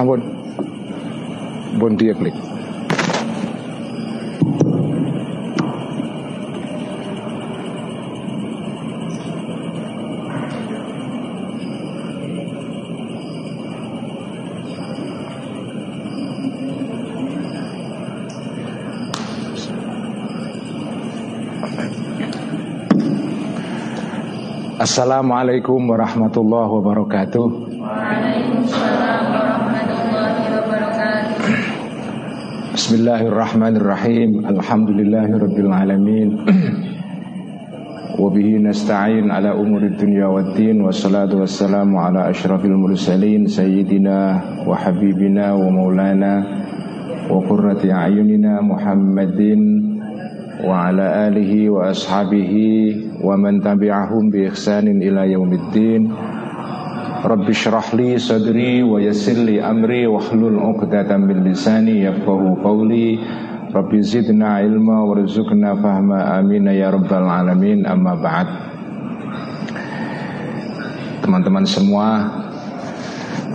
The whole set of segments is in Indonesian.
sampun pun dia klik Assalamualaikum warahmatullahi wabarakatuh. بسم الله الرحمن الرحيم الحمد لله رب العالمين وبه نستعين على أمور الدنيا والدين والصلاة والسلام على أشرف المرسلين سيدنا وحبيبنا ومولانا وقرة أعيننا محمد وعلى آله وأصحابه ومن تبعهم بإحسان إلى يوم الدين Rabbi syrah li sadri wa yassir li amri wa hlul uqdatan min lisani yafqahu qawli. Rabbi zidna ilma warzuqna fahma. Amin ya rabbal alamin. Amma ba'd. Teman-teman semua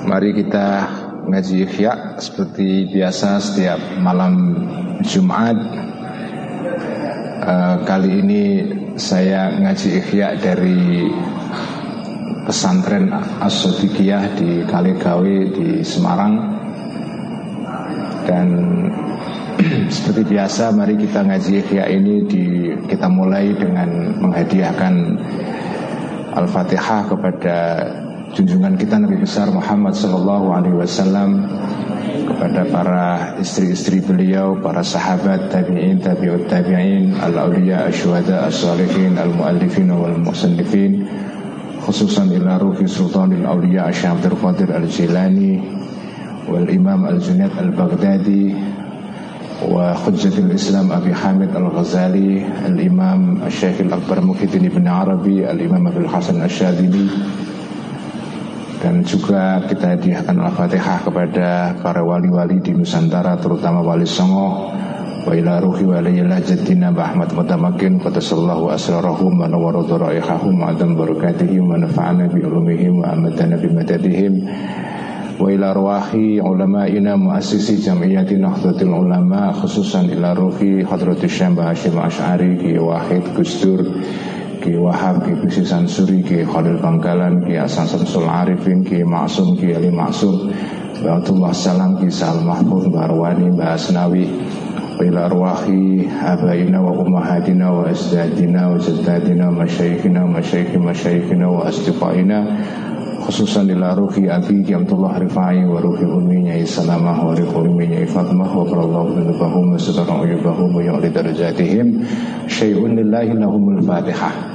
mari kita ngaji ikhya seperti biasa setiap malam Jumat. Eh, kali ini saya ngaji ikhya dari pesantren as di Kaligawe di Semarang. Dan seperti biasa mari kita ngaji ikhya ini di, kita mulai dengan menghadiahkan Al-Fatihah kepada junjungan kita Nabi besar Muhammad sallallahu alaihi wasallam kepada para istri-istri beliau, para sahabat tabi'in, tabi'ut tabi'in, al-awliya, asyuhada, as-salihin, al-muallifin wal musannifin khususan ila ruhi sultanil awliya Syekh Abdul Al-Jilani wal Imam Al-Junaid Al-Baghdadi wa Hujjatul Islam Abi Hamid Al-Ghazali Al-Imam Al-Syekh Al-Akbar Muhyiddin Ibn Arabi Al-Imam Abdul Hasan Al-Syadili. Dan juga kita hadiahkan Al-Fatihah kepada para wali-wali di Nusantara terutama Wali Songo wa ila ruhi wa ila jaddina Ahmad Mutamakin qadasallahu asrarahum wa dharaihahum wa adam barakatihim wa nafa'ana bi ulumihim wa amadana madadihim wa ulama khususan Ash'ari wahid gusdur Ki Wahab, Ki Bisi Sansuri, Ki Khalil Bangkalan, Ki Hasan Samsul Arifin, Ki Maksum, Ki Ali Maksum, Bahatullah Salam, Ki Sal Mahfud, Barwani, طيب أرواح آبائنا وأمهاتنا وأجدادنا وجداتنا ومشايخنا ومشايخ مشايخنا وأصدقائنا خصوصا إلى روح أبي عبد الله رفاعي وروح أمي يا سلامة وروح أمي يا فاطمة وقر الله ذنوبهم وستر عيوبهم ويعلي درجاتهم. شيء لله لهم الفاتحة.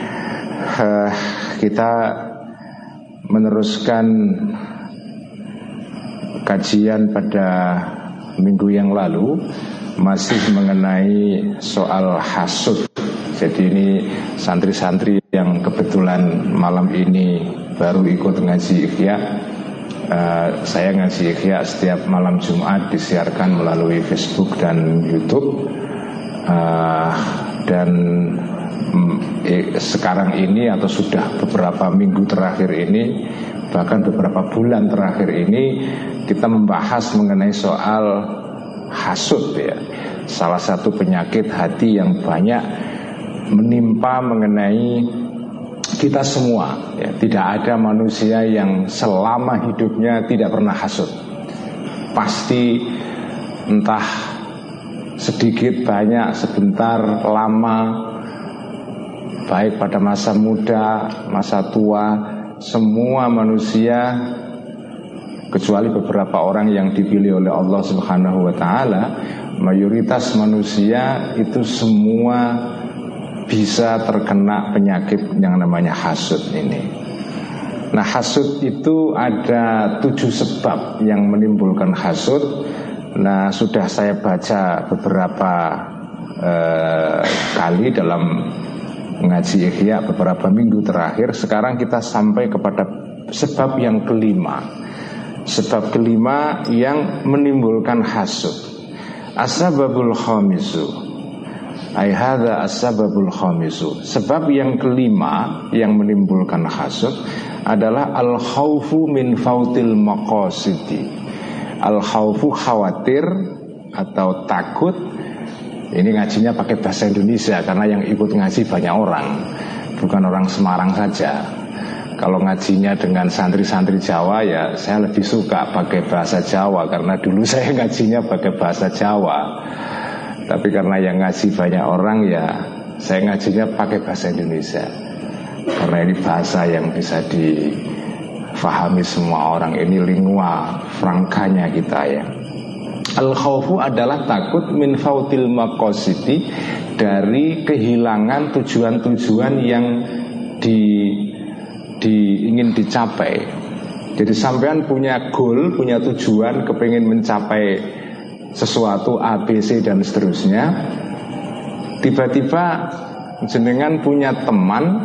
uh, kita meneruskan kajian pada minggu yang lalu masih mengenai soal hasut. Jadi ini santri-santri yang kebetulan malam ini baru ikut ngaji ikhya. Uh, saya ngaji ikhya setiap malam Jumat disiarkan melalui Facebook dan YouTube. Uh, dan sekarang ini atau sudah beberapa minggu terakhir ini bahkan beberapa bulan terakhir ini kita membahas mengenai soal hasut ya. Salah satu penyakit hati yang banyak menimpa mengenai kita semua ya. Tidak ada manusia yang selama hidupnya tidak pernah hasut. Pasti entah sedikit banyak sebentar lama baik pada masa muda, masa tua, semua manusia kecuali beberapa orang yang dipilih oleh Allah Subhanahu wa taala, mayoritas manusia itu semua bisa terkena penyakit yang namanya hasud ini. Nah hasud itu ada tujuh sebab yang menimbulkan hasud Nah, sudah saya baca beberapa eh, kali dalam ngaji Ihya beberapa minggu terakhir. Sekarang kita sampai kepada sebab yang kelima. Sebab kelima yang menimbulkan hasud. Asbabul khamisu. Ai hadza asbabul khamisu. Sebab yang kelima yang menimbulkan hasud adalah al khaufu min fautil maqasidi. Al khaufu khawatir atau takut ini ngajinya pakai bahasa Indonesia karena yang ikut ngaji banyak orang, bukan orang Semarang saja. Kalau ngajinya dengan santri-santri Jawa ya saya lebih suka pakai bahasa Jawa karena dulu saya ngajinya pakai bahasa Jawa. Tapi karena yang ngaji banyak orang ya saya ngajinya pakai bahasa Indonesia. Karena ini bahasa yang bisa difahami semua orang. Ini lingua frankanya kita ya. Al khawfu adalah takut min fautil maqasidi dari kehilangan tujuan-tujuan yang di, di ingin dicapai. Jadi sampean punya goal, punya tujuan, kepengen mencapai sesuatu A, B, C dan seterusnya. Tiba-tiba jenengan punya teman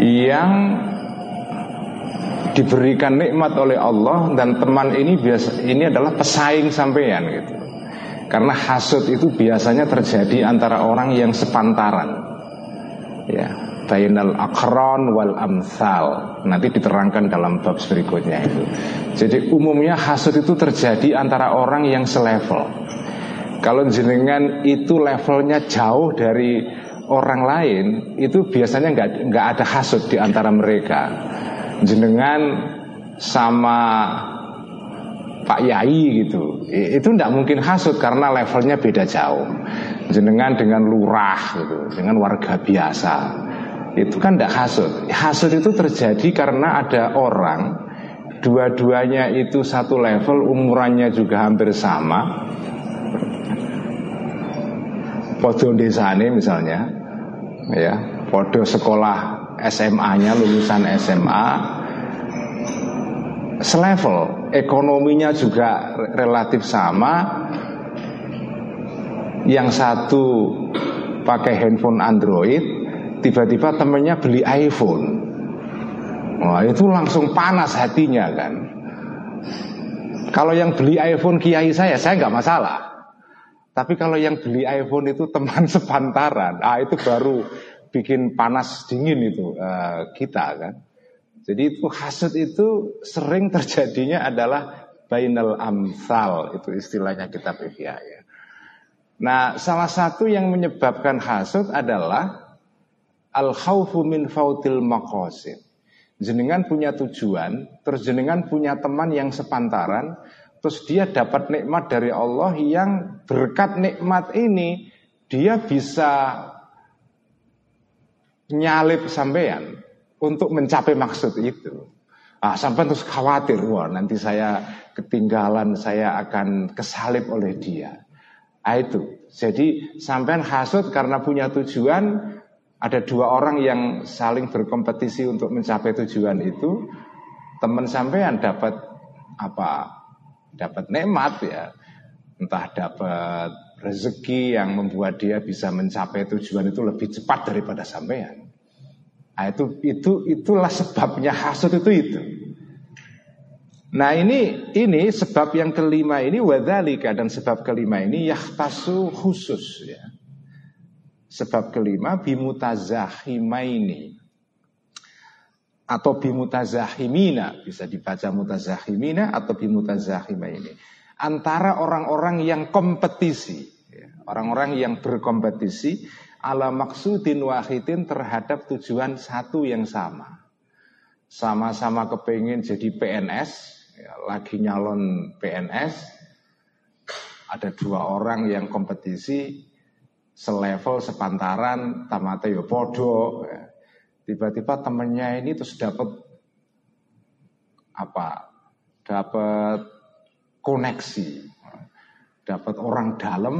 yang diberikan nikmat oleh Allah dan teman ini biasa ini adalah pesaing sampean gitu. Karena hasud itu biasanya terjadi antara orang yang sepantaran. Ya, bainal akron wal amsal. Nanti diterangkan dalam bab berikutnya itu. Jadi umumnya hasud itu terjadi antara orang yang selevel. Kalau jenengan itu levelnya jauh dari orang lain, itu biasanya nggak nggak ada hasud di antara mereka jenengan sama Pak Yai gitu. Itu tidak mungkin hasut karena levelnya beda jauh. Jenengan dengan lurah gitu dengan warga biasa. Itu kan tidak hasut. Hasut itu terjadi karena ada orang dua-duanya itu satu level umurannya juga hampir sama. Podo desane misalnya ya podo sekolah SMA-nya lulusan SMA selevel ekonominya juga relatif sama. Yang satu pakai handphone Android tiba-tiba temennya beli iPhone. Wah itu langsung panas hatinya kan. Kalau yang beli iPhone kiai saya, saya nggak masalah. Tapi kalau yang beli iPhone itu teman sepantaran Ah itu baru bikin panas dingin itu uh, kita kan. Jadi itu hasud itu sering terjadinya adalah bainal amsal itu istilahnya kitab Ihya ya. Nah, salah satu yang menyebabkan hasud adalah al khawfu min fautil maqasid. Jenengan punya tujuan, terus jenengan punya teman yang sepantaran, terus dia dapat nikmat dari Allah yang berkat nikmat ini dia bisa nyalip sampean untuk mencapai maksud itu. Ah, sampai terus khawatir, wah nanti saya ketinggalan, saya akan kesalip oleh dia. Ah, itu. Jadi sampean hasut karena punya tujuan, ada dua orang yang saling berkompetisi untuk mencapai tujuan itu. Teman sampean dapat apa? Dapat nikmat ya. Entah dapat rezeki yang membuat dia bisa mencapai tujuan itu lebih cepat daripada sampean. Nah, itu itu itulah sebabnya hasud itu itu. Nah ini ini sebab yang kelima ini wadalika dan sebab kelima ini yahtasu khusus ya. Sebab kelima bimutazahimaini atau bimutazahimina bisa dibaca mutazahimina atau bimutazahimaini antara orang-orang yang kompetisi. Orang-orang yang berkompetisi ala maksudin wahidin terhadap tujuan satu yang sama. Sama-sama kepengen jadi PNS, ya, lagi nyalon PNS, ada dua orang yang kompetisi selevel sepantaran tamate yo podo ya. tiba-tiba temennya ini terus dapat apa dapat koneksi, dapat orang dalam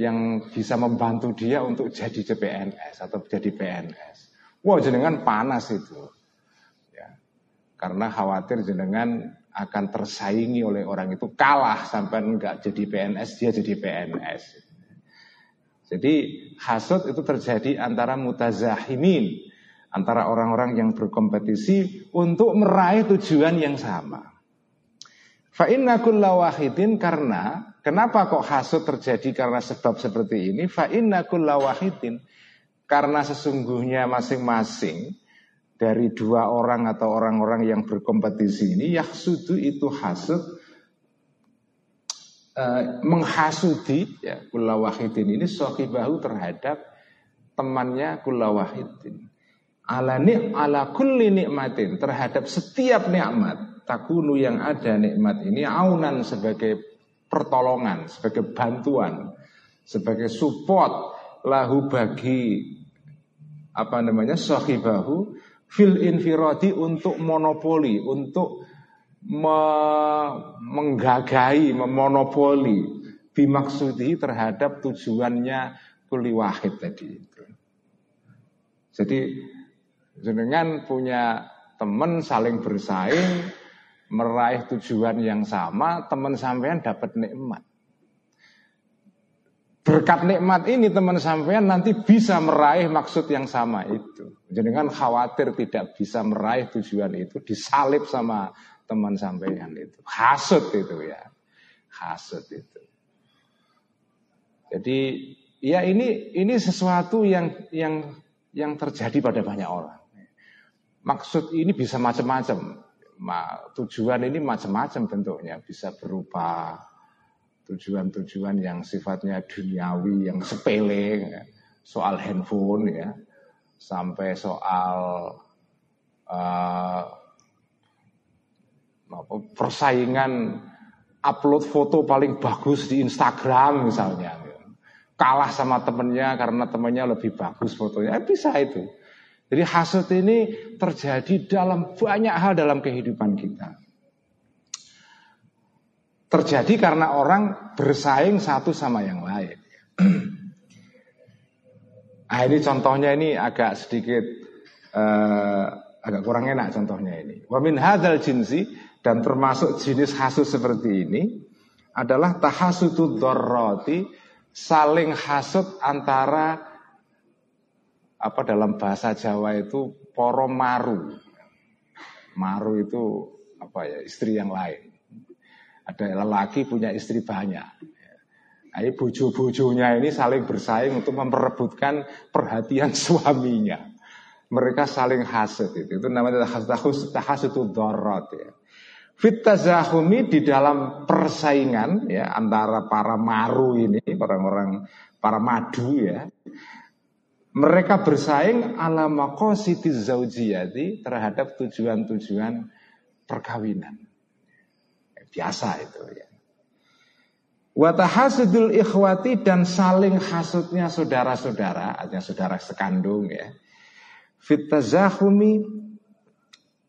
yang bisa membantu dia untuk jadi CPNS atau jadi PNS. Wah jenengan panas itu, ya. karena khawatir jenengan akan tersaingi oleh orang itu kalah sampai enggak jadi PNS dia jadi PNS. Jadi hasud itu terjadi antara mutazahimin antara orang-orang yang berkompetisi untuk meraih tujuan yang sama. Fa inna wahidin karena kenapa kok hasud terjadi karena sebab seperti ini? Fa inna karena sesungguhnya masing-masing dari dua orang atau orang-orang yang berkompetisi ini yahsudu itu hasud uh, menghasudi ya kula wahidin ini sohibahu terhadap temannya kula wahidin ala ni ala kulli nikmatin terhadap setiap nikmat takunu yang ada nikmat ini aunan sebagai pertolongan sebagai bantuan sebagai support lahu bagi apa namanya sohibahu fil infiradi untuk monopoli, untuk me menggagai, memonopoli bimaksudi terhadap tujuannya kuli wahid tadi. Jadi jenengan punya teman saling bersaing meraih tujuan yang sama, teman sampean dapat nikmat. Berkat nikmat ini teman sampean nanti bisa meraih maksud yang sama itu. Jangan khawatir tidak bisa meraih tujuan itu disalib sama teman sampean itu. Hasut itu ya. Hasut itu. Jadi ya ini ini sesuatu yang yang yang terjadi pada banyak orang. Maksud ini bisa macam-macam. Tujuan ini macam-macam bentuknya, bisa berupa tujuan-tujuan yang sifatnya duniawi, yang sepele, ya. soal handphone ya, sampai soal uh, persaingan upload foto paling bagus di Instagram misalnya, ya. kalah sama temennya karena temennya lebih bagus fotonya, eh, bisa itu. Jadi hasut ini terjadi dalam banyak hal dalam kehidupan kita terjadi karena orang bersaing satu sama yang lain. nah ini contohnya ini agak sedikit uh, agak kurang enak contohnya ini. Wamin hadal jinsi dan termasuk jenis hasut seperti ini adalah tahasutu dorroti saling hasut antara apa dalam bahasa Jawa itu poro maru. Maru itu apa ya istri yang lain. Ada lelaki punya istri banyak. Nah, ini bojo-bojonya ini saling bersaing untuk memperebutkan perhatian suaminya. Mereka saling hasut itu. Itu namanya itu dorot ya. Fit tazahumi di dalam persaingan ya antara para maru ini, orang-orang para madu ya. Mereka bersaing ala maqasitiz zaujiyati terhadap tujuan-tujuan perkawinan. Biasa itu ya. Watahasudul ikhwati dan saling hasutnya saudara-saudara, artinya saudara sekandung ya. Fitazahumi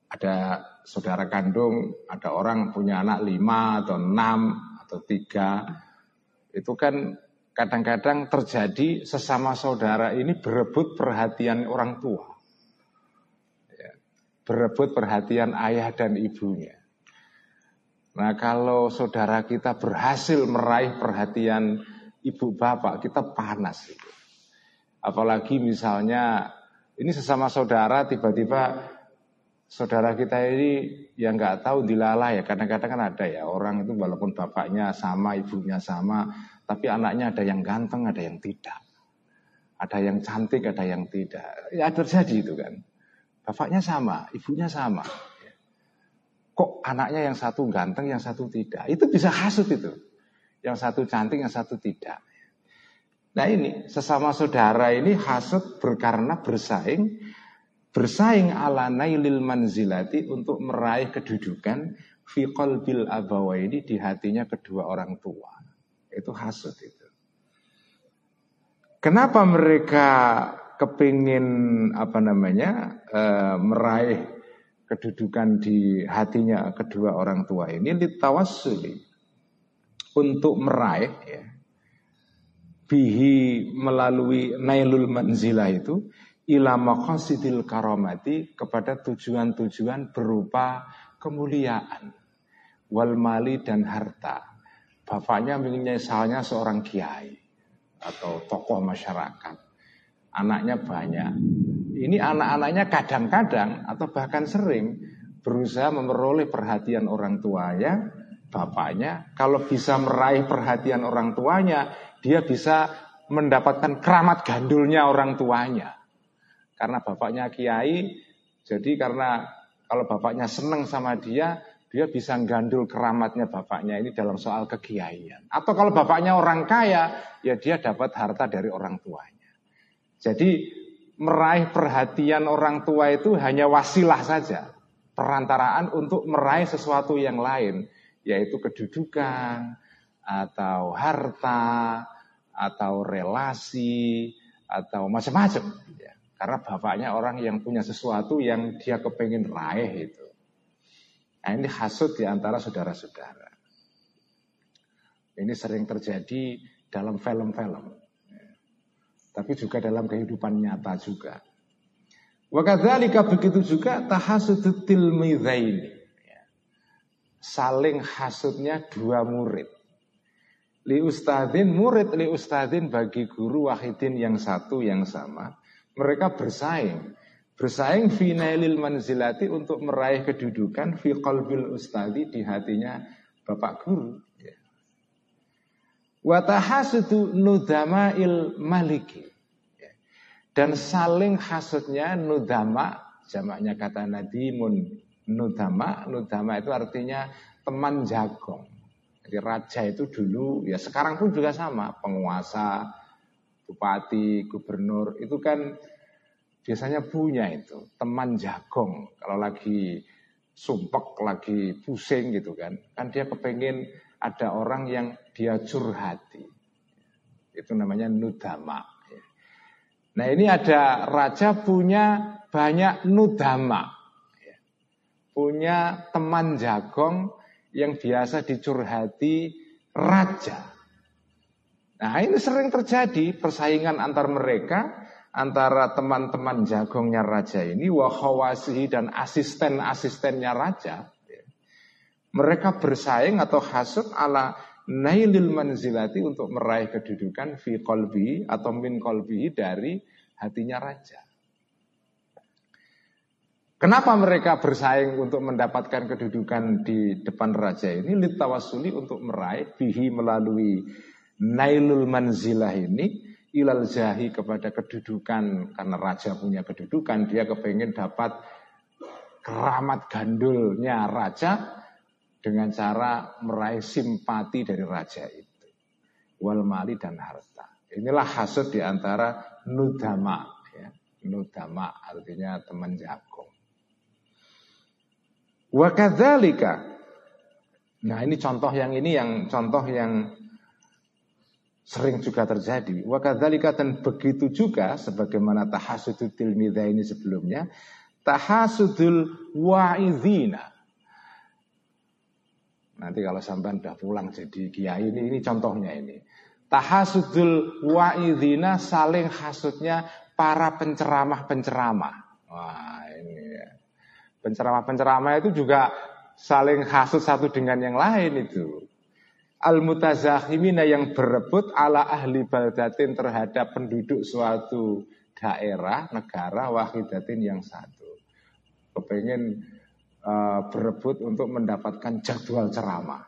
ada saudara kandung, ada orang punya anak lima atau enam atau tiga, itu kan kadang-kadang terjadi sesama saudara ini berebut perhatian orang tua, ya, berebut perhatian ayah dan ibunya. Nah kalau saudara kita berhasil meraih perhatian ibu bapak, kita panas. Itu. Apalagi misalnya ini sesama saudara tiba-tiba saudara kita ini yang nggak tahu dilalah ya kadang-kadang kan ada ya orang itu walaupun bapaknya sama ibunya sama tapi anaknya ada yang ganteng ada yang tidak ada yang cantik ada yang tidak ya terjadi itu kan bapaknya sama ibunya sama Kok anaknya yang satu ganteng, yang satu tidak? Itu bisa hasut itu. Yang satu cantik, yang satu tidak. Nah ini sesama saudara ini hasut berkarena bersaing bersaing ala nailil manzilati untuk meraih kedudukan fi qalbil abawaini di hatinya kedua orang tua. Itu hasut itu. Kenapa mereka kepingin apa namanya e, meraih kedudukan di hatinya kedua orang tua ini litawasuli untuk meraih ya, bihi melalui nailul manzilah itu ila maqasidil karamati kepada tujuan-tujuan berupa kemuliaan wal mali dan harta. Bapaknya misalnya seorang kiai atau tokoh masyarakat. Anaknya banyak. Ini anak-anaknya kadang-kadang atau bahkan sering berusaha memperoleh perhatian orang tuanya, bapaknya. Kalau bisa meraih perhatian orang tuanya, dia bisa mendapatkan keramat gandulnya orang tuanya. Karena bapaknya kiai, jadi karena kalau bapaknya senang sama dia, dia bisa gandul keramatnya bapaknya ini dalam soal kekiaian. Atau kalau bapaknya orang kaya, ya dia dapat harta dari orang tuanya. Jadi meraih perhatian orang tua itu hanya wasilah saja. Perantaraan untuk meraih sesuatu yang lain. Yaitu kedudukan, atau harta, atau relasi, atau macam-macam. Ya. Karena bapaknya orang yang punya sesuatu yang dia kepengen raih itu. Nah ini hasut di antara saudara-saudara. Ini sering terjadi dalam film-film tapi juga dalam kehidupan nyata juga. Wakadzalika begitu juga tahasutul tilmidzaini. Ya. Saling hasutnya dua murid. Li ustadin murid li ustadin bagi guru wahidin yang satu yang sama. Mereka bersaing. Bersaing fi nailil manzilati untuk meraih kedudukan fi qalbil ustadi di hatinya bapak guru. Watahasudu nudama'il maliki. Dan saling hasutnya nudama, jamaknya kata nadimun nudama. Nudama itu artinya teman jagong. Jadi raja itu dulu, ya sekarang pun juga sama, penguasa, bupati, gubernur, itu kan biasanya punya itu, teman jagong. Kalau lagi sumpek, lagi pusing gitu kan, kan dia kepengen ada orang yang dia curhati. Itu namanya nudama. Nah ini ada raja punya banyak nudama. Punya teman jagong yang biasa dicurhati raja. Nah ini sering terjadi persaingan antar mereka antara teman-teman jagongnya raja ini wahawasihi dan asisten-asistennya raja mereka bersaing atau hasut ala nailil manzilati untuk meraih kedudukan fi kolbi atau min kolbi dari hatinya raja. Kenapa mereka bersaing untuk mendapatkan kedudukan di depan raja ini? Litawasuli untuk meraih bihi melalui nailul manzilah ini ilal jahi kepada kedudukan karena raja punya kedudukan dia kepengen dapat keramat gandulnya raja dengan cara meraih simpati dari raja itu. Wal mali dan harta. Inilah hasud di antara nudama. Ya. Nudama artinya teman jagung. Wakadzalika. Nah ini contoh yang ini yang contoh yang sering juga terjadi. Wakadzalika dan begitu juga sebagaimana tahasudul tilmidha ini sebelumnya. Tahasudul wa'idhina Nanti kalau sampai sudah pulang jadi kiai ini, ini contohnya ini. Tahasudul wa'idhina saling hasutnya para penceramah-penceramah. Wah ini ya. Penceramah-penceramah itu juga saling hasut satu dengan yang lain itu. Al-mutazahimina yang berebut ala ahli baldatin terhadap penduduk suatu daerah, negara, wahidatin yang satu. Kepengen uh, berebut untuk mendapatkan jadwal ceramah.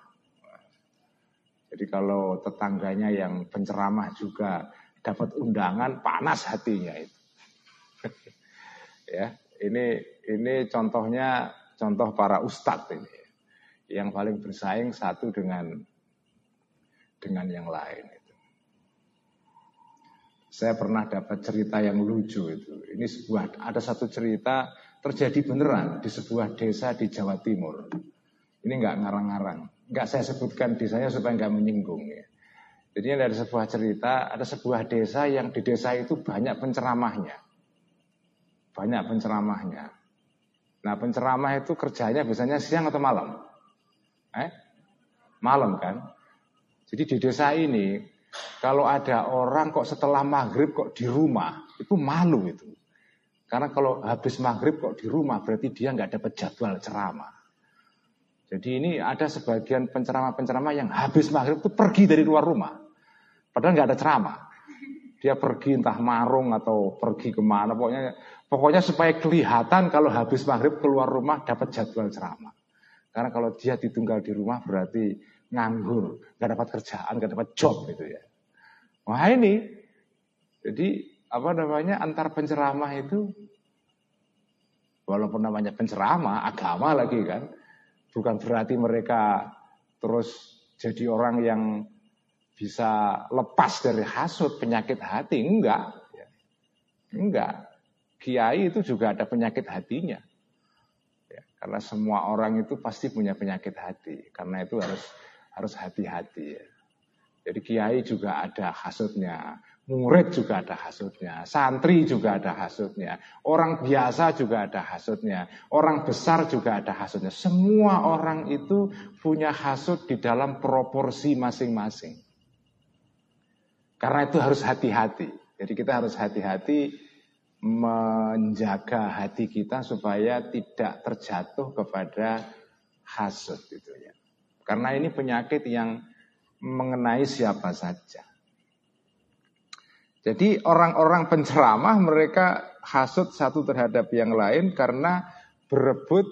Jadi kalau tetangganya yang penceramah juga dapat undangan, panas hatinya itu. ya, ini ini contohnya contoh para ustadz ini yang paling bersaing satu dengan dengan yang lain. Saya pernah dapat cerita yang lucu itu. Ini sebuah ada satu cerita terjadi beneran di sebuah desa di Jawa Timur. Ini nggak ngarang-ngarang, nggak saya sebutkan desanya supaya nggak menyinggung. Ya. Jadi ada sebuah cerita, ada sebuah desa yang di desa itu banyak penceramahnya, banyak penceramahnya. Nah penceramah itu kerjanya biasanya siang atau malam? Eh? Malam kan? Jadi di desa ini kalau ada orang kok setelah maghrib kok di rumah itu malu itu. Karena kalau habis maghrib kok di rumah berarti dia nggak dapat jadwal ceramah. Jadi ini ada sebagian penceramah-penceramah yang habis maghrib itu pergi dari luar rumah. Padahal nggak ada ceramah. Dia pergi entah marung atau pergi ke mana. Pokoknya, pokoknya supaya kelihatan kalau habis maghrib keluar rumah dapat jadwal ceramah. Karena kalau dia ditunggal di rumah berarti nganggur, nggak dapat kerjaan, nggak dapat job gitu ya. Wah ini, jadi apa namanya antar penceramah itu, walaupun namanya penceramah agama lagi kan, Bukan berarti mereka terus jadi orang yang bisa lepas dari hasut, penyakit hati. Enggak. Enggak. Kiai itu juga ada penyakit hatinya. Ya, karena semua orang itu pasti punya penyakit hati. Karena itu harus harus hati-hati. Jadi kiai juga ada hasutnya, Murid juga ada hasutnya, santri juga ada hasutnya, orang biasa juga ada hasutnya, orang besar juga ada hasutnya. Semua orang itu punya hasut di dalam proporsi masing-masing. Karena itu harus hati-hati. Jadi kita harus hati-hati menjaga hati kita supaya tidak terjatuh kepada hasut itu ya. Karena ini penyakit yang mengenai siapa saja. Jadi orang-orang penceramah mereka hasut satu terhadap yang lain karena berebut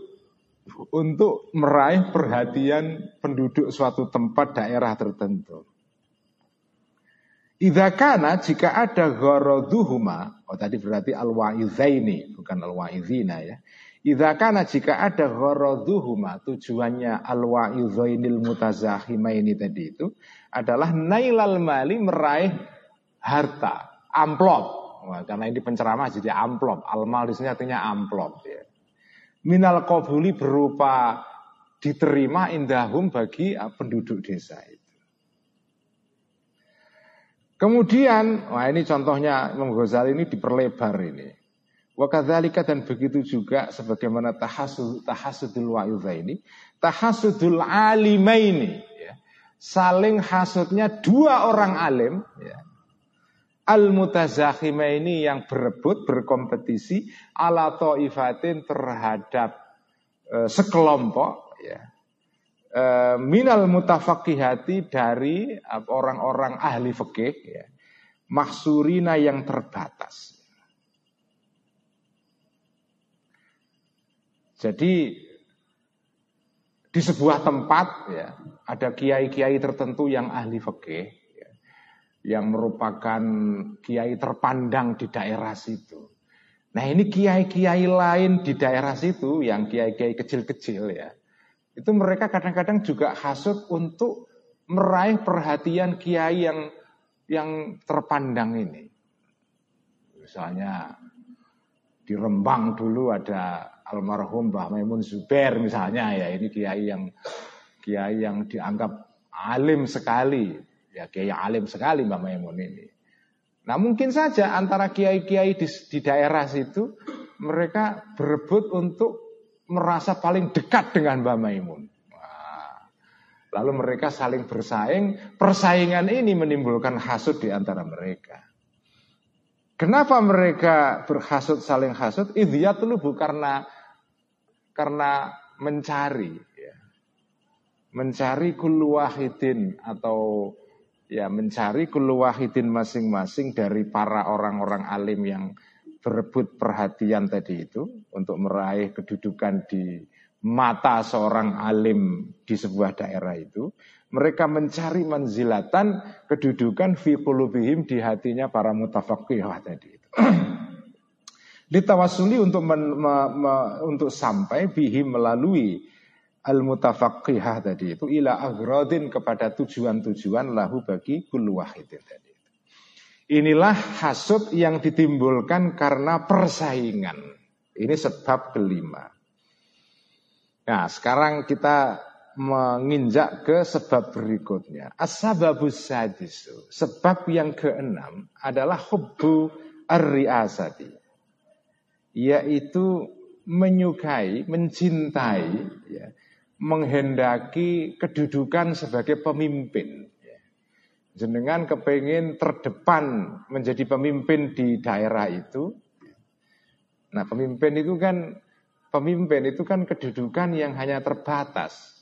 untuk meraih perhatian penduduk suatu tempat daerah tertentu. Idakana jika ada gharaduhuma, oh tadi berarti al-wa'izaini, bukan al-wa'izina ya. Idakana jika ada gharaduhuma, tujuannya al-wa'izainil mutazahimaini tadi itu adalah nailal mali meraih harta, amplop. Wah, karena ini penceramah jadi amplop. Almal di sini artinya amplop. Ya. Minal kobuli berupa diterima indahum bagi ah, penduduk desa itu. Kemudian, wah ini contohnya Imam Ghazali ini diperlebar ini. Wakadzalika dan begitu juga sebagaimana tahasud, tahasudul wa'idha ini. Tahasudul alimaini. Ya. Saling hasudnya dua orang alim. Ya al mutazakhima ini yang berebut berkompetisi ala ta'ifatin terhadap e, sekelompok ya e, minal mutafaqihati dari orang-orang ahli fikih ya maksurina yang terbatas jadi di sebuah tempat ya ada kiai-kiai tertentu yang ahli fikih yang merupakan kiai terpandang di daerah situ. Nah ini kiai-kiai lain di daerah situ yang kiai-kiai kecil-kecil ya. Itu mereka kadang-kadang juga hasut untuk meraih perhatian kiai yang yang terpandang ini. Misalnya di Rembang dulu ada almarhum Mbah Maimun Zubair misalnya ya ini kiai yang kiai yang dianggap alim sekali Ya kiai alim sekali Mbak Maimun ini. Nah mungkin saja antara kiai-kiai di, di daerah situ mereka berebut untuk merasa paling dekat dengan Mbak Maimun. lalu mereka saling bersaing, persaingan ini menimbulkan hasut di antara mereka. Kenapa mereka berhasut saling hasut? Idhiyatulubu karena karena mencari ya. mencari kullu atau ya mencari keluahidin masing-masing dari para orang-orang alim yang berebut perhatian tadi itu untuk meraih kedudukan di mata seorang alim di sebuah daerah itu mereka mencari manzilatan kedudukan fi di hatinya para mutafaqihah tadi itu ditawasuli untuk men, me, me, untuk sampai bihim melalui al-mutafaqqihah tadi itu ila agradin kepada tujuan-tujuan lahu bagi kullu wahidin tadi. Inilah hasud yang ditimbulkan karena persaingan. Ini sebab kelima. Nah, sekarang kita menginjak ke sebab berikutnya. As-sababus sadisu. Sebab yang keenam adalah hubbu ar-riasati. Yaitu menyukai, mencintai ya, menghendaki kedudukan sebagai pemimpin. Jenengan kepingin terdepan menjadi pemimpin di daerah itu. Nah pemimpin itu kan pemimpin itu kan kedudukan yang hanya terbatas.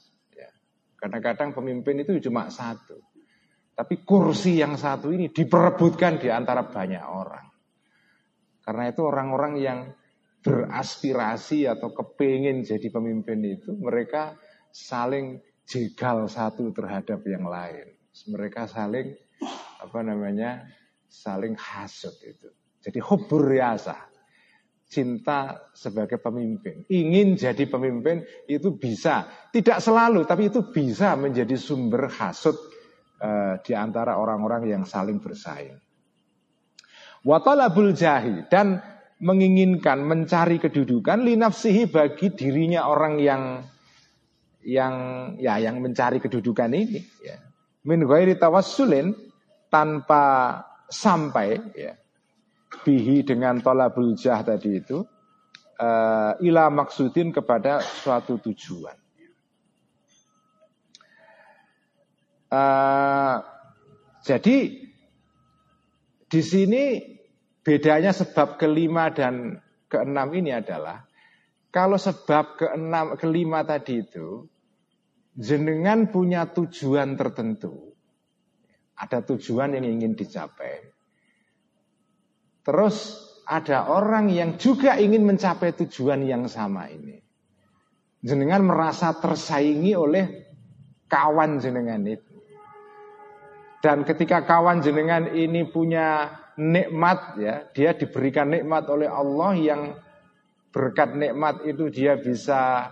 Kadang-kadang pemimpin itu cuma satu. Tapi kursi yang satu ini diperebutkan di antara banyak orang. Karena itu orang-orang yang beraspirasi atau kepingin jadi pemimpin itu mereka saling jegal satu terhadap yang lain. Mereka saling apa namanya saling hasut itu. Jadi hubur riasa cinta sebagai pemimpin. Ingin jadi pemimpin itu bisa, tidak selalu, tapi itu bisa menjadi sumber hasut uh, di antara orang-orang yang saling bersaing. Watalabul jahi dan menginginkan mencari kedudukan linafsihi bagi dirinya orang yang yang ya yang mencari kedudukan ini ya. Min ghairi tawassulin tanpa sampai ya bihi dengan tolabul jah tadi itu uh, ila maksudin kepada suatu tujuan. Uh, jadi di sini bedanya sebab kelima dan keenam ini adalah kalau sebab keenam kelima tadi itu jenengan punya tujuan tertentu, ada tujuan yang ingin dicapai. Terus ada orang yang juga ingin mencapai tujuan yang sama ini. Jenengan merasa tersaingi oleh kawan jenengan itu. Dan ketika kawan jenengan ini punya nikmat ya, dia diberikan nikmat oleh Allah yang berkat nikmat itu dia bisa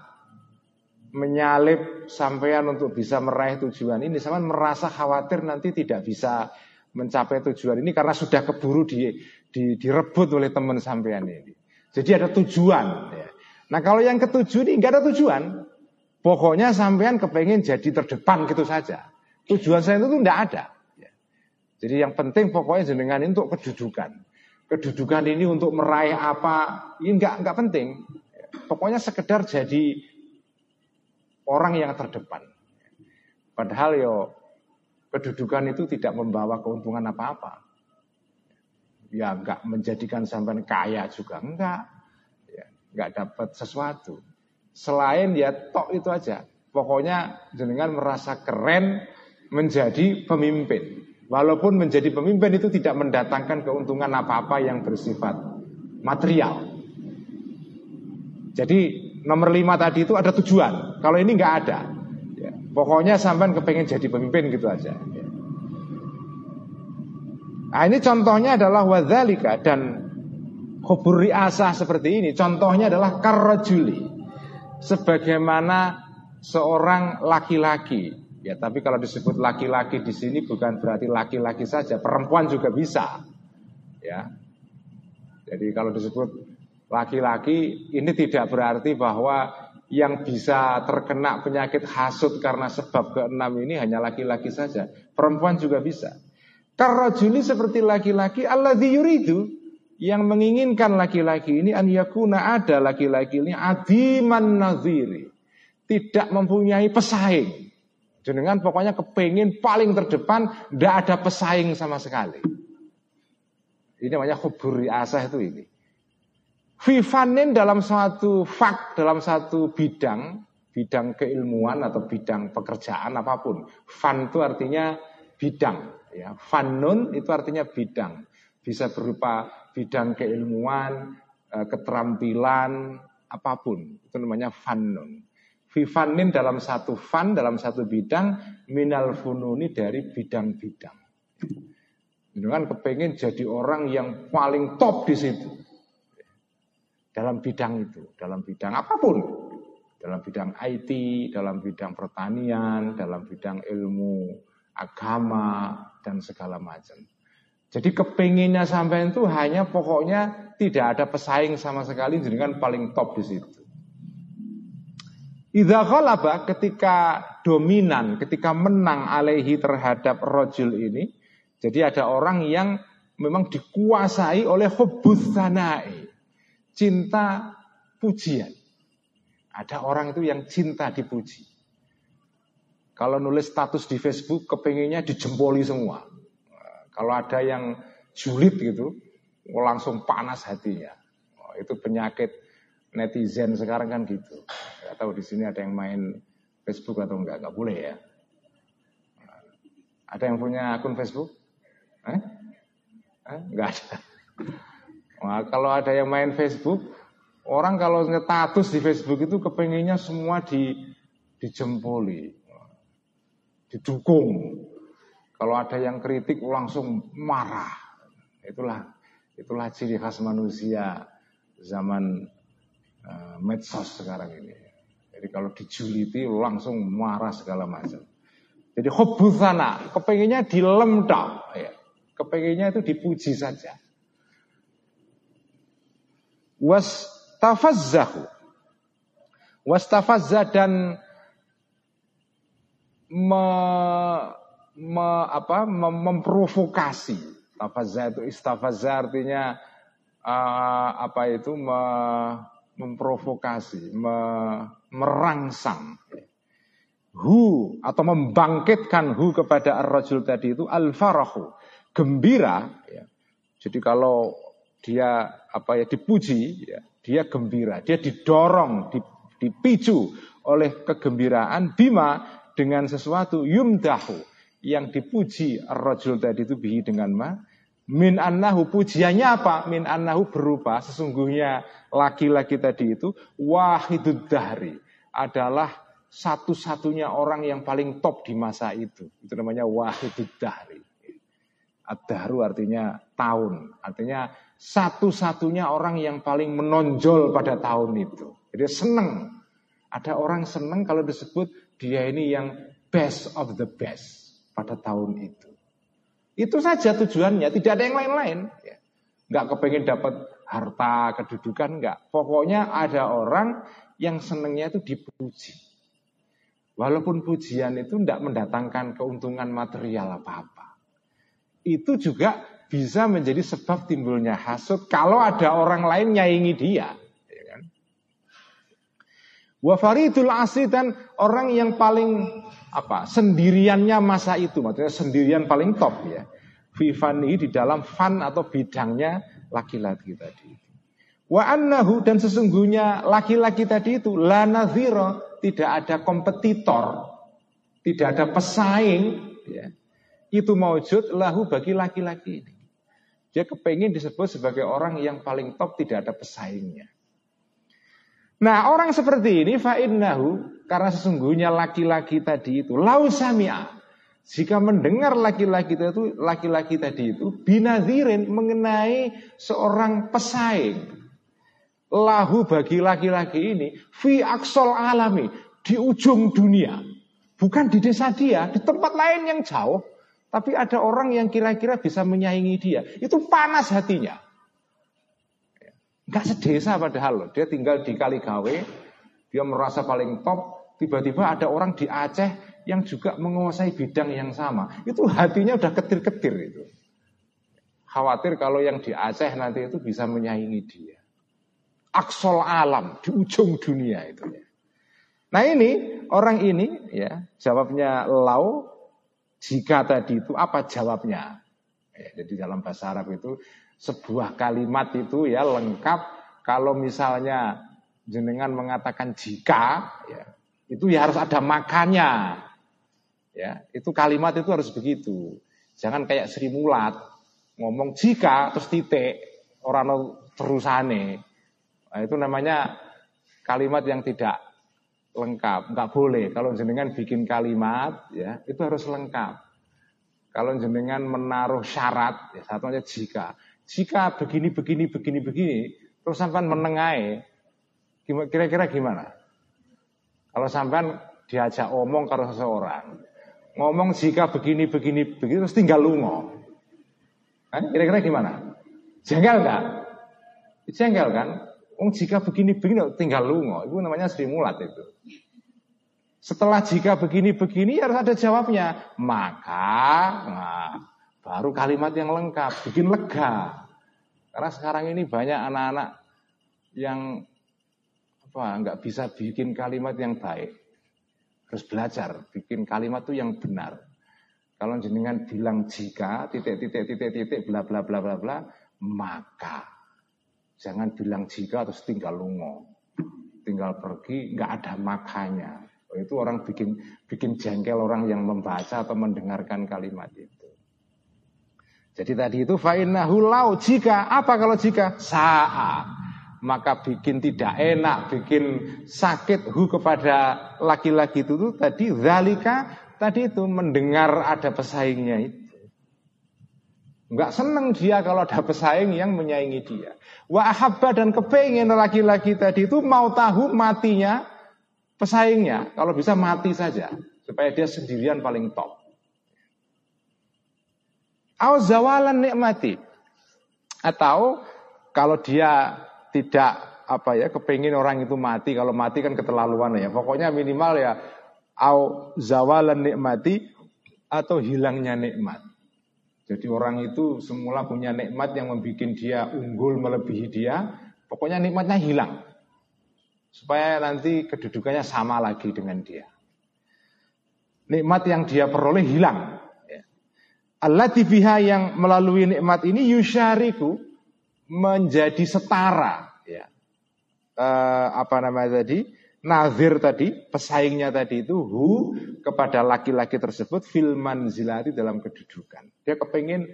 menyalip sampean untuk bisa meraih tujuan ini. Sama merasa khawatir nanti tidak bisa mencapai tujuan ini karena sudah keburu di, di, direbut oleh teman sampean ini. Jadi ada tujuan. Ya. Nah kalau yang ketujuh ini nggak ada tujuan. Pokoknya sampean kepengen jadi terdepan gitu saja. Tujuan saya itu tidak ada. Jadi yang penting pokoknya jenengan ini untuk kedudukan. Kedudukan ini untuk meraih apa, ini nggak nggak penting. Pokoknya sekedar jadi orang yang terdepan. Padahal yo kedudukan itu tidak membawa keuntungan apa-apa. Ya enggak menjadikan sampai kaya juga enggak. Ya, enggak dapat sesuatu. Selain ya tok itu aja. Pokoknya jenengan merasa keren menjadi pemimpin. Walaupun menjadi pemimpin itu tidak mendatangkan keuntungan apa-apa yang bersifat material. Jadi nomor lima tadi itu ada tujuan. Kalau ini enggak ada. Pokoknya sampai kepengen jadi pemimpin gitu aja. Nah ini contohnya adalah wadzalika dan hubur riasah seperti ini. Contohnya adalah karrojuli. Sebagaimana seorang laki-laki. Ya, tapi kalau disebut laki-laki di sini bukan berarti laki-laki saja, perempuan juga bisa. Ya. Jadi kalau disebut laki-laki ini tidak berarti bahwa yang bisa terkena penyakit hasut karena sebab keenam ini hanya laki-laki saja. Perempuan juga bisa. Karena Juli seperti laki-laki Allah yuridu yang menginginkan laki-laki ini an yakuna ada laki-laki ini adiman naziri. Tidak mempunyai pesaing. Dengan pokoknya kepingin paling terdepan, tidak ada pesaing sama sekali. Ini namanya huburi asah itu ini. Fifanin dalam suatu fak, dalam satu bidang, bidang keilmuan atau bidang pekerjaan apa pun. Fan itu artinya bidang, ya. Fanun itu artinya bidang. Bisa berupa bidang keilmuan, eh, keterampilan, apa pun. Itu namanya fanun. Fifanin dalam satu fan, dalam satu bidang, minal fununi dari bidang-bidang. Itu kan kepengen jadi orang yang paling top di situ dalam bidang itu, dalam bidang apa pun, dalam bidang IT, dalam bidang pertanian, dalam bidang ilmu agama dan segala macam. Jadi kepinginnya sampai itu hanya pokoknya tidak ada pesaing sama sekali dengan paling top di situ. Idza ghalaba ketika dominan, ketika menang alaihi terhadap rojul ini, jadi ada orang yang memang dikuasai oleh hubbus sanai cinta pujian. Ada orang itu yang cinta dipuji. Kalau nulis status di Facebook, kepenginnya dijempoli semua. Kalau ada yang julid gitu, langsung panas hatinya. Oh, itu penyakit netizen sekarang kan gitu. Gak tahu di sini ada yang main Facebook atau enggak? Enggak boleh ya. Ada yang punya akun Facebook? Eh? Eh? Ada. Nah, kalau ada yang main Facebook, orang kalau ngetatus di Facebook itu kepenginnya semua di dijempoli, didukung. Kalau ada yang kritik langsung marah. Itulah itulah ciri khas manusia zaman medsos sekarang ini. Jadi kalau dijuliti langsung marah segala macam. Jadi hubusana, kepenginnya dilem ya. Kepenginnya itu dipuji saja. Was tafazzahu. Was tafazza dan me, me, apa, mem, memprovokasi. Tafazza itu istafazza artinya uh, apa itu me, memprovokasi, me, merangsang. Hu atau membangkitkan hu kepada ar-rajul tadi itu al-farahu, gembira ya. Jadi kalau dia apa ya dipuji ya, dia gembira, dia didorong, dipicu oleh kegembiraan bima dengan sesuatu yumdahu yang dipuji rajul tadi itu bihi dengan ma min annahu pujiannya apa? Min annahu berupa sesungguhnya laki-laki tadi itu wahidud dahri adalah satu-satunya orang yang paling top di masa itu. Itu namanya wahidud dahri. Ad-dahru artinya tahun. Artinya satu-satunya orang yang paling menonjol pada tahun itu. Jadi seneng. Ada orang seneng kalau disebut dia ini yang best of the best pada tahun itu. Itu saja tujuannya, tidak ada yang lain-lain. Ya. Nggak kepengen dapat harta, kedudukan, enggak. Pokoknya ada orang yang senengnya itu dipuji. Walaupun pujian itu tidak mendatangkan keuntungan material apa-apa. Itu juga bisa menjadi sebab timbulnya hasut kalau ada orang lain nyaingi dia. Wafaridul asri dan orang yang paling apa sendiriannya masa itu, maksudnya sendirian paling top ya. Vivani di dalam fan atau bidangnya laki-laki tadi. Wa annahu dan sesungguhnya laki-laki tadi itu la nazira, tidak ada kompetitor, tidak ada pesaing ya. Itu maujud lahu bagi laki-laki ini. Dia kepengen disebut sebagai orang yang paling top tidak ada pesaingnya. Nah orang seperti ini fa'innahu karena sesungguhnya laki-laki tadi itu lausamia jika mendengar laki-laki itu laki-laki tadi itu binadirin mengenai seorang pesaing. Lahu bagi laki-laki ini fi aksol alami di ujung dunia. Bukan di desa dia di tempat lain yang jauh tapi ada orang yang kira-kira bisa menyaingi dia. Itu panas hatinya Enggak sedesa padahal loh. Dia tinggal di Kaligawe, dia merasa paling top. Tiba-tiba ada orang di Aceh yang juga menguasai bidang yang sama. Itu hatinya udah ketir-ketir itu. Khawatir kalau yang di Aceh nanti itu bisa menyaingi dia. Aksol alam di ujung dunia itu. Nah ini orang ini ya jawabnya lau jika tadi itu apa jawabnya? Ya, jadi dalam bahasa Arab itu sebuah kalimat itu ya lengkap kalau misalnya jenengan mengatakan jika ya, itu ya harus ada makanya. Ya, itu kalimat itu harus begitu. Jangan kayak Sri Mulat ngomong jika terus titik orang terusane. Nah, itu namanya kalimat yang tidak lengkap, nggak boleh. Kalau jenengan bikin kalimat, ya itu harus lengkap. Kalau jenengan menaruh syarat, ya satunya jika. Jika begini, begini, begini, begini, terus sampai menengai, kira-kira gimana? Kalau sampai diajak omong kalau seseorang, ngomong jika begini, begini, begini, terus tinggal lungo. Kira-kira gimana? Jengkel enggak? Jengkel kan? Oh, jika begini, begini, tinggal lungo. Itu namanya Sri Mulat itu. Setelah jika begini-begini harus ada jawabnya. Maka, nah, Baru kalimat yang lengkap, bikin lega. Karena sekarang ini banyak anak-anak yang apa nggak bisa bikin kalimat yang baik. Harus belajar bikin kalimat itu yang benar. Kalau jenengan bilang jika titik titik titik titik bla bla bla bla bla maka jangan bilang jika terus tinggal lungo tinggal pergi nggak ada makanya itu orang bikin bikin jengkel orang yang membaca atau mendengarkan kalimat itu. Jadi tadi itu fa'innahu lau jika apa kalau jika saat maka bikin tidak enak, bikin sakit hu kepada laki-laki itu tuh tadi zalika tadi itu mendengar ada pesaingnya itu. Enggak seneng dia kalau ada pesaing yang menyaingi dia. Wa ahabba dan kepengen laki-laki tadi itu mau tahu matinya pesaingnya. Kalau bisa mati saja supaya dia sendirian paling top. Au zawalan nikmati. Atau kalau dia tidak apa ya kepingin orang itu mati, kalau mati kan keterlaluan ya. Pokoknya minimal ya au zawalan nikmati atau hilangnya nikmat. Jadi orang itu semula punya nikmat yang membuat dia unggul melebihi dia, pokoknya nikmatnya hilang. Supaya nanti kedudukannya sama lagi dengan dia. Nikmat yang dia peroleh hilang. Allah biha yang melalui nikmat ini yusyariku menjadi setara ya. Uh, apa namanya tadi? Nazir tadi, pesaingnya tadi itu hu kepada laki-laki tersebut filman zilati dalam kedudukan. Dia kepingin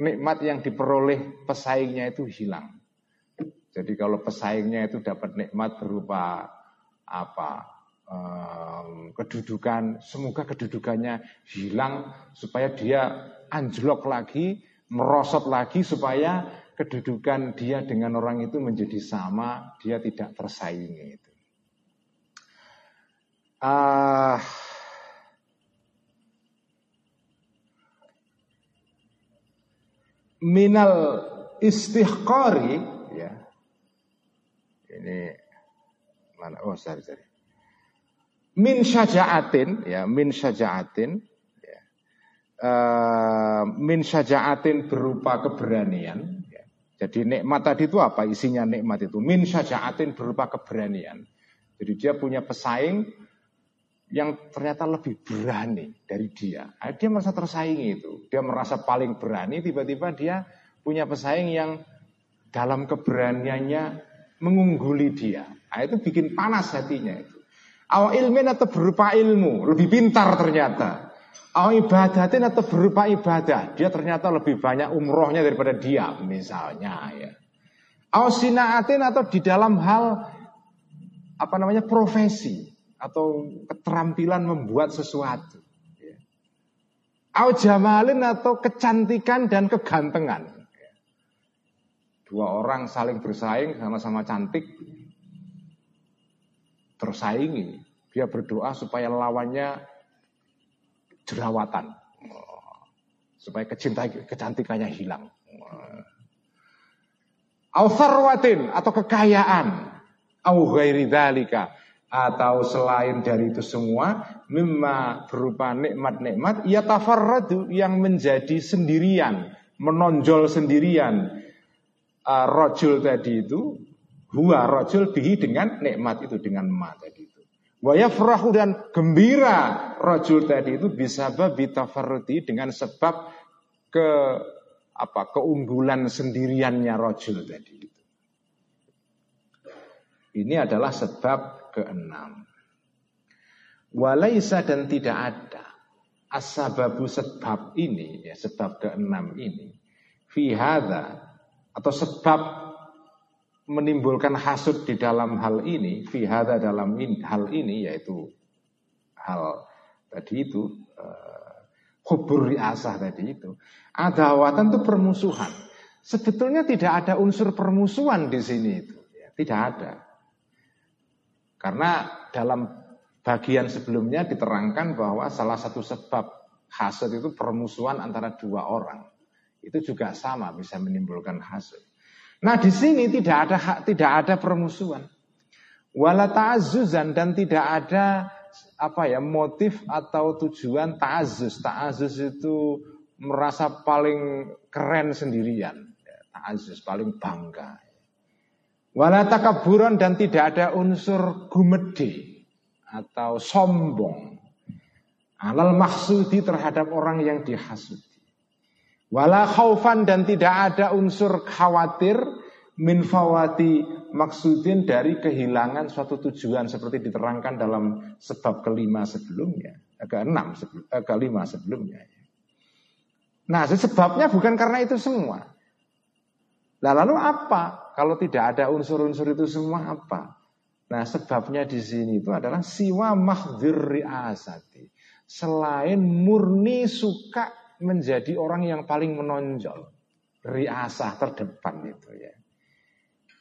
nikmat yang diperoleh pesaingnya itu hilang. Jadi kalau pesaingnya itu dapat nikmat berupa apa kedudukan, semoga kedudukannya hilang supaya dia anjlok lagi, merosot lagi supaya kedudukan dia dengan orang itu menjadi sama, dia tidak tersaingi itu. Uh, minal istihqari ya. Ini mana? Oh sorry sorry min syaja'atin ya min syaja'atin ya. Uh, min syaja'atin berupa keberanian ya. jadi nikmat tadi itu apa? Isinya nikmat itu. Min syaja'atin berupa keberanian. Jadi dia punya pesaing yang ternyata lebih berani dari dia. Dia merasa tersaingi itu. Dia merasa paling berani tiba-tiba dia punya pesaing yang dalam keberaniannya mengungguli dia. Nah, itu bikin panas hatinya itu Aw ilmin atau berupa ilmu, lebih pintar ternyata. Aw ibadatin atau berupa ibadah, dia ternyata lebih banyak umrohnya daripada dia, misalnya ya. Aw sinaatin atau di dalam hal apa namanya profesi atau keterampilan membuat sesuatu. Ya. Aw jamalin atau kecantikan dan kegantengan. Ya. Dua orang saling bersaing sama-sama cantik, tersaingi. Dia berdoa supaya lawannya jerawatan. Supaya kecintaan kecantikannya hilang. Al-farwatin atau kekayaan. Au atau selain dari itu semua mimma berupa nikmat-nikmat ya tafarradu yang menjadi sendirian menonjol sendirian uh, rojul tadi itu Huwa rojul bihi dengan nikmat itu dengan ma tadi itu. Wayafrahu dan gembira rojul tadi itu bisa babi tafarruti dengan sebab ke apa keunggulan sendiriannya rojul tadi itu. Ini adalah sebab keenam. Walaisa dan tidak ada asababu sebab ini ya sebab keenam ini fi atau sebab menimbulkan hasud di dalam hal ini, fihada dalam in, hal ini yaitu hal tadi itu uh, hubur riasah tadi itu. Adawatan itu permusuhan. Sebetulnya tidak ada unsur permusuhan di sini itu, ya, tidak ada. Karena dalam bagian sebelumnya diterangkan bahwa salah satu sebab hasud itu permusuhan antara dua orang. Itu juga sama bisa menimbulkan hasud. Nah di sini tidak ada tidak ada permusuhan. Wala ta'azuzan dan tidak ada apa ya motif atau tujuan ta'azus. Ta'azus itu merasa paling keren sendirian. Ya, ta'azus paling bangga. Wala takaburan dan tidak ada unsur gumede atau sombong. Alal maksudi terhadap orang yang dihasut. Wala khaufan dan tidak ada unsur khawatir min fawati maksudin dari kehilangan suatu tujuan seperti diterangkan dalam sebab kelima sebelumnya, eh, keenam sebelum, eh, kelima sebelumnya. Nah, sebabnya bukan karena itu semua. Nah, lalu apa? Kalau tidak ada unsur-unsur itu semua apa? Nah, sebabnya di sini itu adalah siwa mahdir riasati. Selain murni suka menjadi orang yang paling menonjol. Riasah terdepan itu ya.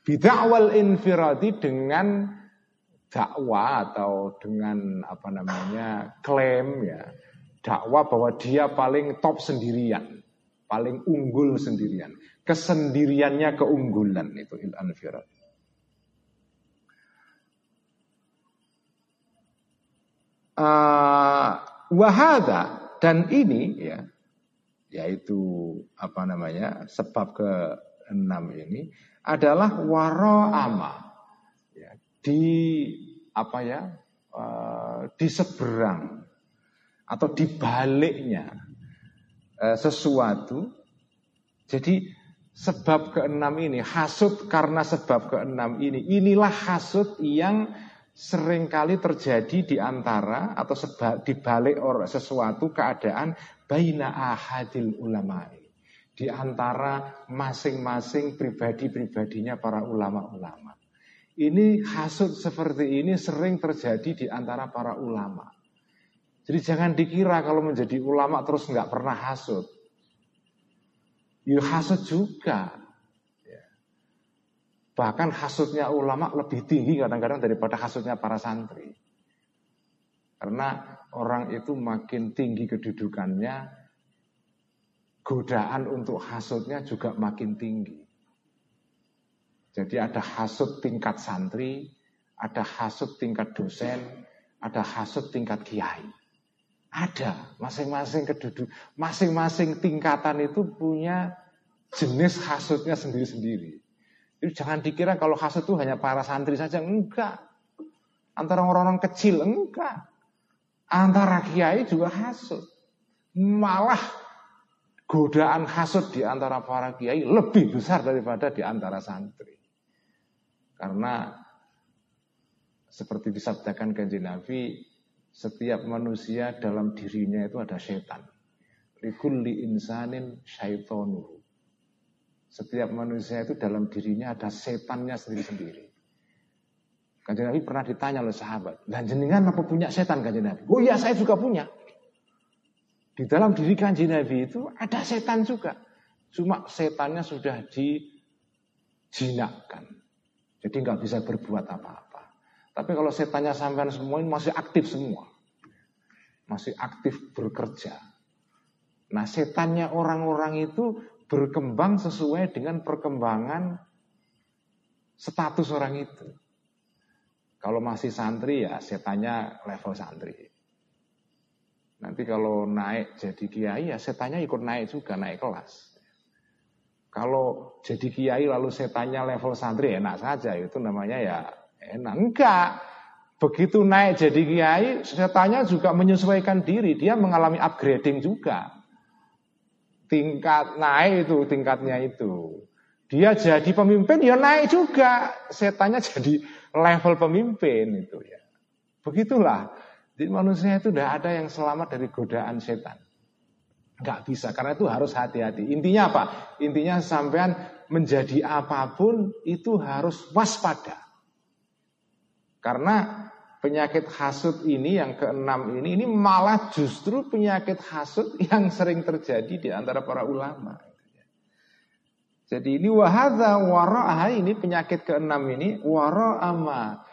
Bid'awal infiradi dengan dakwah atau dengan apa namanya klaim ya dakwah bahwa dia paling top sendirian, paling unggul sendirian, kesendiriannya keunggulan itu il. Uh, wahada dan ini ya yaitu apa namanya sebab ke enam ini adalah waro ama ya, di apa ya uh, di seberang atau di baliknya uh, sesuatu. Jadi sebab keenam ini hasut karena sebab keenam ini inilah hasut yang sering kali terjadi di antara atau sebab di balik sesuatu keadaan baina ahadil ulama di antara masing-masing pribadi-pribadinya para ulama-ulama. Ini hasut seperti ini sering terjadi di antara para ulama. Jadi jangan dikira kalau menjadi ulama terus nggak pernah hasut. Ya hasut juga. Ya. Bahkan hasutnya ulama lebih tinggi kadang-kadang daripada hasutnya para santri. Karena orang itu makin tinggi kedudukannya, godaan untuk hasutnya juga makin tinggi. Jadi ada hasut tingkat santri, ada hasut tingkat dosen, ada hasut tingkat kiai. Ada, masing-masing keduduk, masing-masing tingkatan itu punya jenis hasutnya sendiri-sendiri. Jadi jangan dikira kalau hasut itu hanya para santri saja, enggak. Antara orang-orang kecil, enggak. Antara kiai juga hasut. Malah godaan hasut di antara para kiai lebih besar daripada di antara santri. Karena seperti disabdakan kanjeng Nabi, setiap manusia dalam dirinya itu ada setan. Likulli insanin syaitonu. Setiap manusia itu dalam dirinya ada setannya sendiri-sendiri. Kanjeng Nabi pernah ditanya oleh sahabat, dan jenengan apa punya setan kanjeng Nabi? Oh iya saya juga punya. Di dalam diri kanji Nabi itu ada setan juga. Cuma setannya sudah dijinakkan. Jadi nggak bisa berbuat apa-apa. Tapi kalau setannya sampean semua ini masih aktif semua. Masih aktif bekerja. Nah setannya orang-orang itu berkembang sesuai dengan perkembangan status orang itu. Kalau masih santri ya setannya level santri. Nanti kalau naik jadi kiai ya setannya ikut naik juga, naik kelas. Kalau jadi kiai lalu setannya level santri enak saja, itu namanya ya enak. Enggak. Begitu naik jadi kiai, setannya juga menyesuaikan diri, dia mengalami upgrading juga. Tingkat naik itu, tingkatnya itu. Dia jadi pemimpin, ya naik juga. Setannya jadi level pemimpin itu ya. Begitulah jadi manusia itu tidak ada yang selamat dari godaan setan. Nggak bisa, karena itu harus hati-hati. Intinya apa? Intinya sampean menjadi apa pun itu harus waspada. Karena penyakit hasut ini yang keenam ini, ini malah justru penyakit hasut yang sering terjadi di antara para ulama. Jadi ini wahada wara'ah ini penyakit keenam ini wara'ama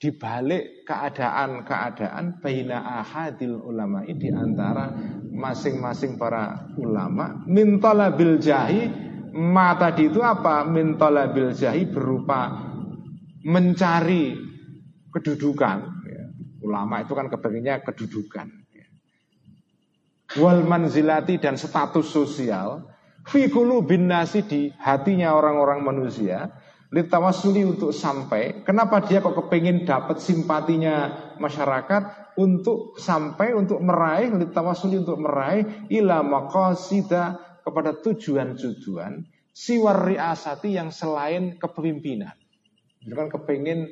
di balik keadaan-keadaan baina ahadil ulama. Ini di antara masing-masing para ulama. Mintala bil jahi ma tadi itu apa? Mintala bil jahi berupa mencari kedudukan. Ya. ulama itu kan kebagiannya kedudukan. Ya. wal manzilati dan status sosial fi bin nasi di hatinya orang-orang manusia litawasuli untuk sampai. Kenapa dia kok kepingin dapat simpatinya masyarakat untuk sampai untuk meraih litawasuli untuk meraih ila maqasida kepada tujuan-tujuan siwar riasati yang selain kepemimpinan. Kan kepingin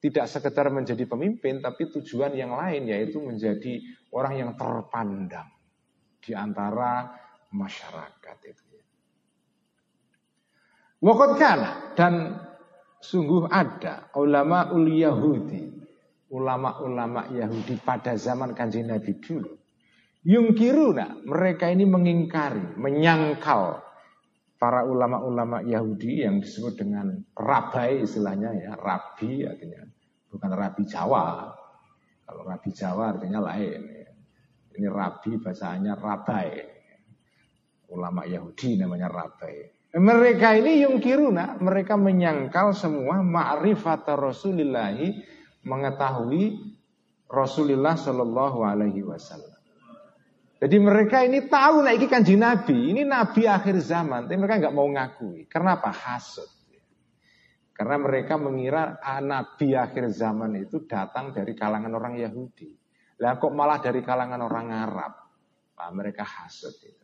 tidak sekedar menjadi pemimpin, tapi tujuan yang lain yaitu menjadi orang yang terpandang di antara masyarakat itu. Wakot dan sungguh ada ulama ul Yahudi, ulama-ulama Yahudi pada zaman kanjeng Nabi dulu. Yungkiruna, mereka ini mengingkari, menyangkal para ulama-ulama Yahudi yang disebut dengan rabai istilahnya ya, rabi artinya bukan rabi Jawa. Kalau rabi Jawa artinya lain. Ya. Ini rabi bahasanya rabai. Ulama Yahudi namanya rabai. Mereka ini yungkiruna, mereka menyangkal semua ma'rifat Rasulillahi, mengetahui Rasulullah Shallallahu Alaihi Wasallam. Jadi mereka ini tahu nah ini kanji Nabi, ini Nabi akhir zaman, tapi mereka nggak mau ngakui. Karena apa? Hasud. Karena mereka mengira ah, Nabi akhir zaman itu datang dari kalangan orang Yahudi. Lah kok malah dari kalangan orang Arab? Nah, mereka hasud itu.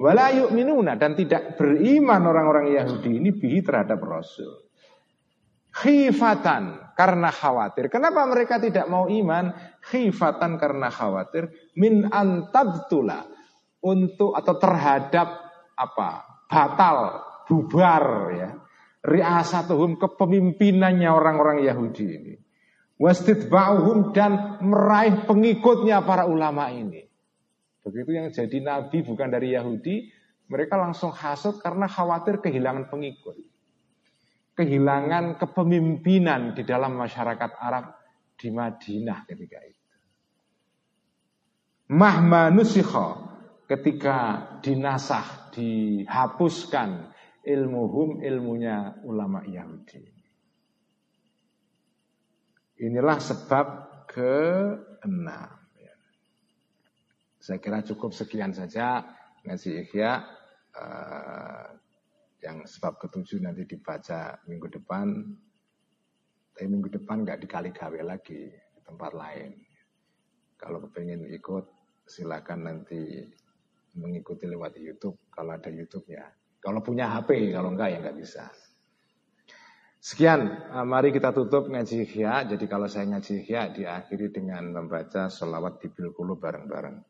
Wala yu'minuna dan tidak beriman orang-orang Yahudi ini bihi terhadap Rasul. Khifatan karena khawatir. Kenapa mereka tidak mau iman? Khifatan karena khawatir min antabtula untuk atau terhadap apa? batal, bubar ya. Riasatuhum kepemimpinannya orang-orang Yahudi ini. Wastidba'uhum dan meraih pengikutnya para ulama ini. Begitu yang jadi nabi bukan dari Yahudi, mereka langsung hasut karena khawatir kehilangan pengikut. Kehilangan kepemimpinan di dalam masyarakat Arab di Madinah ketika itu. Mahmanusikho ketika dinasah, dihapuskan ilmuhum ilmunya ulama Yahudi. Inilah sebab keenam. Saya kira cukup sekian saja ngaji ikhya uh, yang sebab ketujuh nanti dibaca minggu depan. Tapi minggu depan nggak dikali gawe lagi di tempat lain. Kalau kepengen ikut silakan nanti mengikuti lewat YouTube kalau ada YouTube ya. Kalau punya HP, kalau enggak ya enggak bisa. Sekian, eh, mari kita tutup ngaji ikhya. Jadi kalau saya ngaji ikhya diakhiri dengan membaca sholawat di bilkulu bareng-bareng.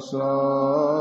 صلى